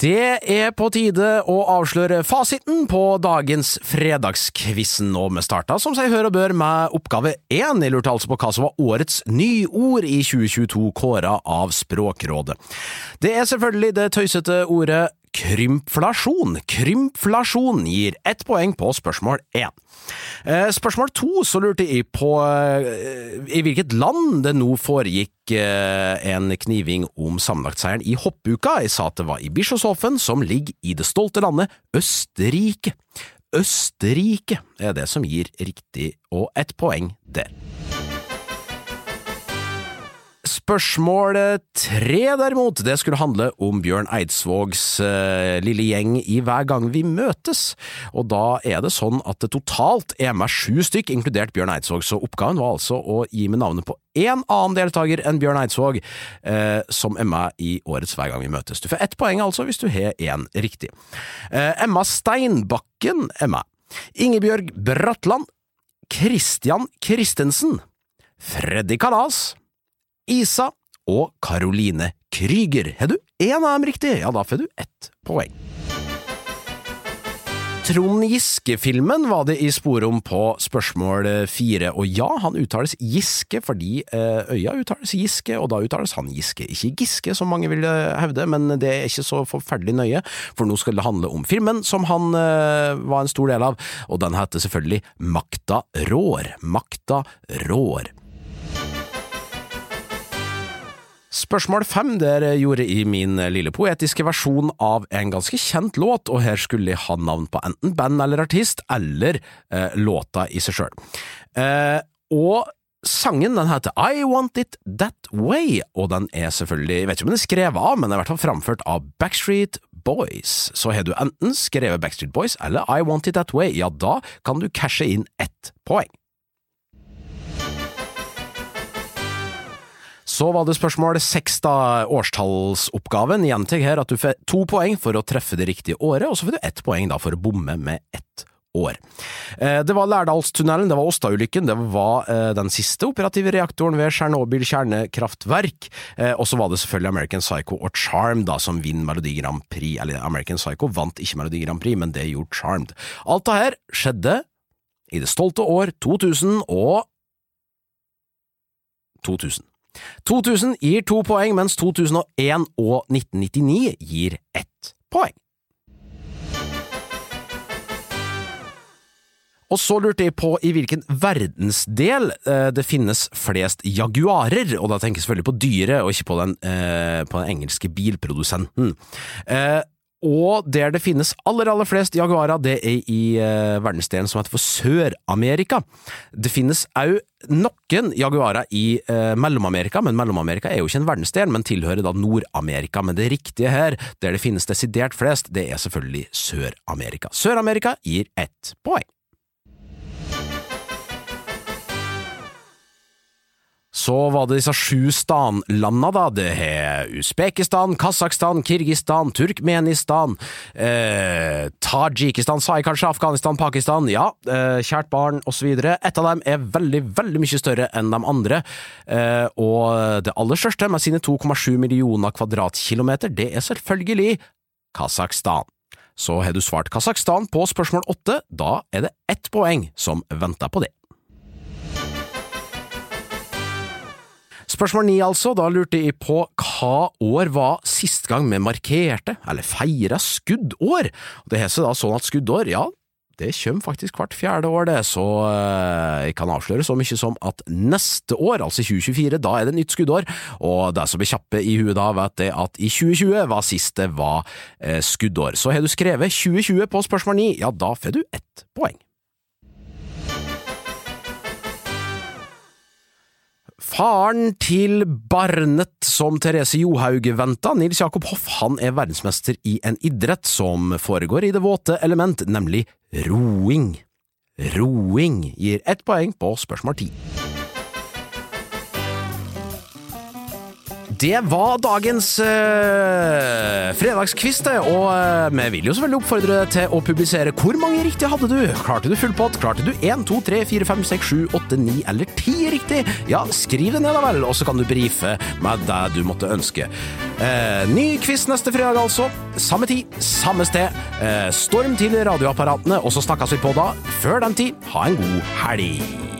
Det er på tide å avsløre fasiten på dagens Fredagskvissen, og vi starta som seg hør og bør med oppgave én. Jeg lurte altså på hva som var årets nyord i 2022, kåra av Språkrådet. Det er selvfølgelig det tøysete ordet Krympflasjon. Krympflasjon gir ett poeng på spørsmål én. Eh, spørsmål to så lurte jeg på eh, i hvilket land det nå foregikk eh, en kniving om sammenlagtseieren i hoppuka. Jeg sa at det var i Bischofshofen, som ligger i det stolte landet Østerrike. Østerrike er det som gir riktig og ett poeng der. Spørsmål tre, derimot, det skulle handle om Bjørn Eidsvågs eh, lille gjeng i Hver gang vi møtes, og da er det sånn at det totalt er med sju stykk, inkludert Bjørn Eidsvåg, så oppgaven var altså å gi meg navnet på én annen deltaker enn Bjørn Eidsvåg, eh, som er med i årets Hver gang vi møtes. Du får ett poeng, altså, hvis du har én riktig. Eh, Emma Steinbakken er med. Ingebjørg Bratland. Christian Christensen. Freddy Kalas. Isa og Caroline Krüger. Har du én av dem riktig, ja, da får du ett poeng. Trond Giske-filmen var det i sporet om på spørsmål fire, og ja, han uttales Giske fordi øya uttales Giske, og da uttales han Giske, ikke Giske, som mange vil hevde, men det er ikke så forferdelig nøye, for nå skal det handle om filmen som han var en stor del av, og den heter selvfølgelig Makta rår. Makta rår. Spørsmål fem der gjorde i min lille poetiske versjon av en ganske kjent låt, og her skulle jeg ha navn på enten band eller artist, eller eh, låta i seg sjøl. Eh, og sangen den heter I Want It That Way, og den er selvfølgelig, jeg vet ikke om den er skrevet av, men den er i hvert fall framført av Backstreet Boys. Så har du enten skrevet Backstreet Boys eller I Want It That Way, ja da kan du cashe inn ett poeng. Så var det spørsmål seks, da, årstallsoppgaven. Gjentar her at du får to poeng for å treffe det riktige året, og så får du ett poeng da for å bomme med ett år. Det var Lærdalstunnelen, det var Åsta-ulykken, det var den siste operative reaktoren ved Tsjernobyl kjernekraftverk, og så var det selvfølgelig American Psycho og Charmed da, som vinner Melodi Grand Prix. Eller American Psycho vant ikke Melodi Grand Prix, men det gjorde Charmed. Alt det her skjedde i det stolte år 2000 og 2000. 2000 gir to poeng, mens 2001 og 1999 gir ett poeng. Og så lurte jeg på i hvilken verdensdel eh, det finnes flest jaguarer, og da tenker jeg selvfølgelig på dyret, og ikke på den, eh, på den engelske bilprodusenten. Eh, og der det finnes aller, aller flest jaguarer, det er i eh, verdensdelen som heter for Sør-Amerika. Det finnes òg noen jaguarer i eh, Mellom-Amerika, men Mellom-Amerika er jo ikke en verdensdel, men tilhører da Nord-Amerika. Men det riktige her, der det finnes desidert flest, det er selvfølgelig Sør-Amerika. Sør-Amerika gir ett poeng. Så var det disse sju stanlanda, da. Det er Usbekistan, Kasakhstan, Kirgistan, Turkmenistan, eh, Tajikistan, sa jeg kanskje, Afghanistan, Pakistan, ja, eh, kjært barn, osv. Et av dem er veldig, veldig mye større enn de andre, eh, og det aller største, med sine 2,7 millioner kvadratkilometer, det er selvfølgelig Kasakhstan. Så har du svart Kasakhstan på spørsmål åtte, da er det ett poeng som venter på det. Spørsmål ni, altså. Da lurte jeg på hva år var sist gang vi markerte, eller feira, skuddår? Det seg da sånn at skuddår, ja, det kommer faktisk hvert fjerde år, det, så jeg kan avsløre så mye som at neste år, altså 2024, da er det nytt skuddår, og de som er kjappe i huet da, vet det at i 2020 var sist det var eh, skuddår. Så har du skrevet 2020 på spørsmål ni, ja, da får du ett poeng. Faren til barnet som Therese Johaug venta, Nils Jakob Hoff, han er verdensmester i en idrett som foregår i det våte element, nemlig roing. Roing gir ett poeng på spørsmål ti. Det var dagens uh, fredagskvist, det. Og uh, vi vil jo selvfølgelig oppfordre deg til å publisere hvor mange riktige hadde du. Klarte du full pott? Klarte du 1, 2, 3, 4, 5, 6, 7, 8, 9 eller 10 riktig? Ja, skriv det ned, da vel, og så kan du brife med det du måtte ønske. Uh, ny quiz neste fredag, altså. Samme tid, samme sted. storm til radioapparatene, og så snakkes vi på da. Før den tid, ha en god helg.